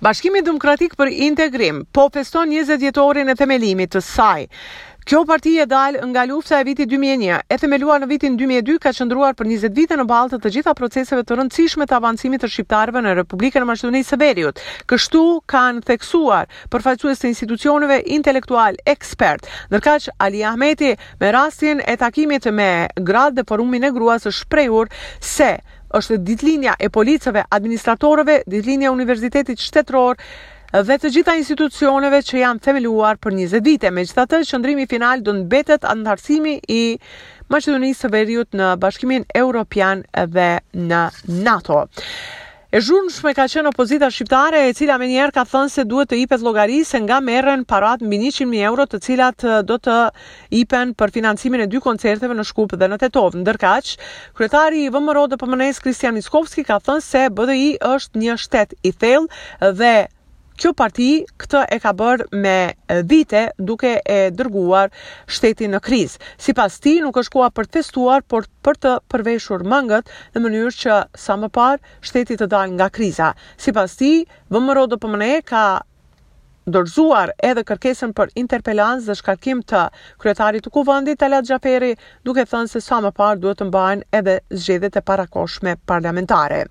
Bashkimi Demokratik për Integrim po feston njëzet vjetorin e themelimit të saj. Kjo parti e dalë nga lufta e vitit dy mijë e një, e themeluar në vitin dy mijë e dy ka qëndruar për njëzet vite në ballë të të gjitha proceseve të rëndësishme të avancimit të shqiptarëve në Republikën e Maqedonisë së Veriut. Kështu kanë theksuar përfaqësues të institucioneve intelektualë, ekspertë. Ndërkaq Ali Ahmeti me rastin e takimit me gratë dhe forumin e gruas është shprehur se Është ditëlindja e policëve, administratorëve, ditëlindja e Universitetit Shtetëror dhe të gjitha institucioneve që janë themeluar për 20 vite. Megjithatë, qëndrimi final do të mbetet anëtarësimi i Maqedonisë së Veriut në Bashkimin Evropian dhe në NATO. E zhurmshme ka qenë opozita shqiptare e cila menjëherë ka thënë se duhet të ipet llogari se nga merren parat mbi 100.000 euro të cilat do të ipen për financimin e dy koncerteve në Shkup dhe në Tetovë. Ndërkaq, kryetari i VMRO-DPMNE-së Kristian Mickovski ka thënë se BDI është një shtet i thellë dhe kjo parti këtë e ka bërë me vite duke e dërguar shtetin në krizë. Sipas tij, nuk është koha për të festuar, por për të përveshur mangët në mënyrë që sa më parë shteti të dalë nga kriza. Sipas tij, VMRO-DPMNE ka dorëzuar edhe kërkesën për interpelancë dhe shkarkim të kryetarit të Kuvendit, Talat Xhaferi, duke thënë se sa më parë duhet të mbahen edhe zgjedhjet e parakohshme parlamentare.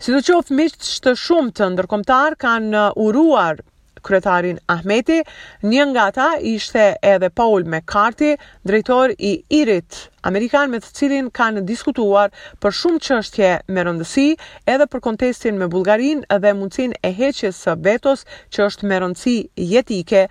Sidoqoftë, miq të shumtë ndërkombëtar kanë uruar kryetarin Ahmeti, një nga ata ishte edhe Paul McCarthy, drejtor i IRI-t amerikan me të cilin kanë diskutuar për shumë çështje me rëndësi, edhe për kontestin me Bullgarinë dhe mundësinë e heqjes së vetos që është me rëndësi jetike.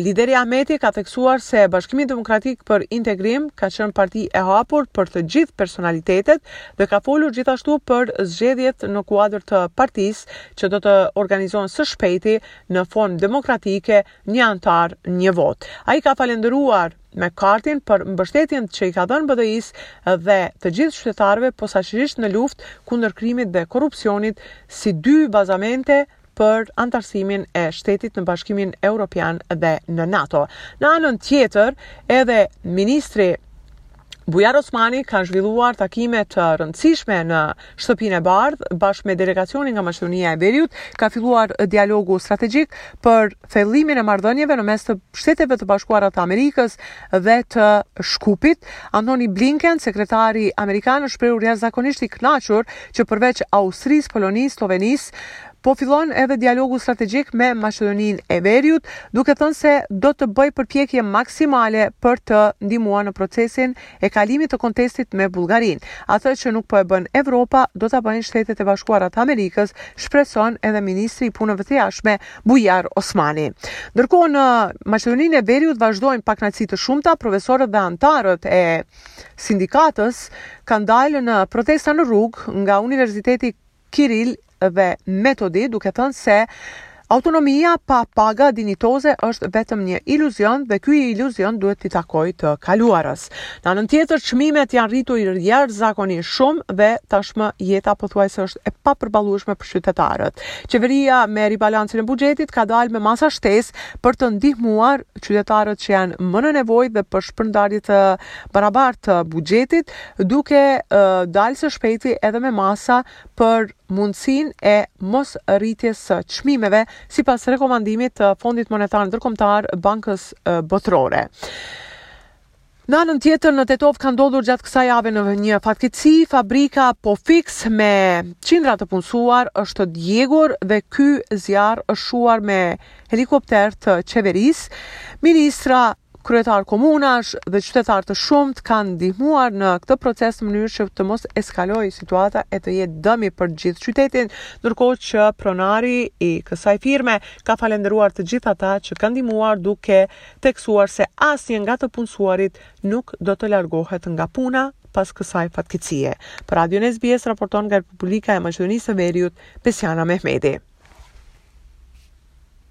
Lideri Ahmeti ka theksuar se Bashkimi Demokratik për Integrim ka qenë parti e hapur për të gjithë personalitetet dhe ka folur gjithashtu për zgjedhjet në kuadër të partisë që do të organizohen së shpejti në formë demokratike një anëtar, një votë. Ai ka falënderuar McCarthyn për mbështetjen që i ka dhënë BDI-së dhe të gjithë qytetarëve posaçërisht në luftë kundër krimit dhe korrupsionit si dy bazamente për anëtarësimin e shtetit në Bashkimin Europian dhe në NATO. Në anën tjetër, edhe ministri Bujar Osmani ka zhvilluar takime të rëndësishme në Shtëpinë e Bardhë bashkë me delegacionin nga Maqedonia e Veriut, ka filluar dialogu strategjik për thellimin e marrëdhënieve në mes të Shteteve të Bashkuara të Amerikës dhe të Shkupit. Antoni Blinken, sekretari amerikan, është shprehur jashtëzakonisht i kënaqur që përveç Austrisë, Polonisë, Slovenisë, po fillon edhe dialogu strategjik me Maqedoninë e Veriut, duke thënë se do të bëjë përpjekje maksimale për të ndihmuar në procesin e kalimit të kontestit me Bullgarinë. Atë që nuk po e bën Evropa, do ta bëjnë Shtetet e Bashkuara të Amerikës, shpreson edhe ministri i Punëve të Jashtme, Bujar Osmani. Ndërkohë në Maqedoninë e Veriut vazhdojnë pakënaqësi të shumta, profesorët dhe anëtarët e sindikatës kanë dalë në protesta në rrugë nga Universiteti Kiril dhe Metodi duke thënë se autonomia pa paga dinjitoze është vetëm një iluzion dhe ky iluzion duhet t'i takojë të kaluarës. Në anën tjetër, çmimet janë rritur jashtëzakonisht shumë dhe tashmë jeta pothuajse është e papërballueshme për qytetarët. Qeveria me ribalancin e buxhetit ka dalë me masa shtesë për të ndihmuar qytetarët që janë më në nevojë dhe për shpërndarje të barabartë të buxhetit, duke dalë së shpejti edhe me masa për mundësinë e mosrritjes së çmimeve sipas rekomandimit të Fondit Monetar Ndërkombëtar Bankës Botërore. Në anën tjetër në Tetovë ka ndodhur gjatë kësaj jave një fatkeqësi, fabrika Pofiks me qindra të punësuar është djegur dhe ky zjarr është shuar me helikopter të qeverisë. Ministra kryetarë komunash dhe qytetarë të shumtë kanë ndihmuar në këtë proces në mënyrë që të mos eskalojë situata e të jetë dëmi për gjithë qytetin, ndërkohë që pronari i kësaj firme ka falënderuar të gjithë ata që kanë ndihmuar duke theksuar se asnjë nga të punësuarit nuk do të largohet nga puna pas kësaj fatkeqësie. Për Radion SBS raporton nga Republika e Maqedonisë së Veriut, Besiana Mehmeti.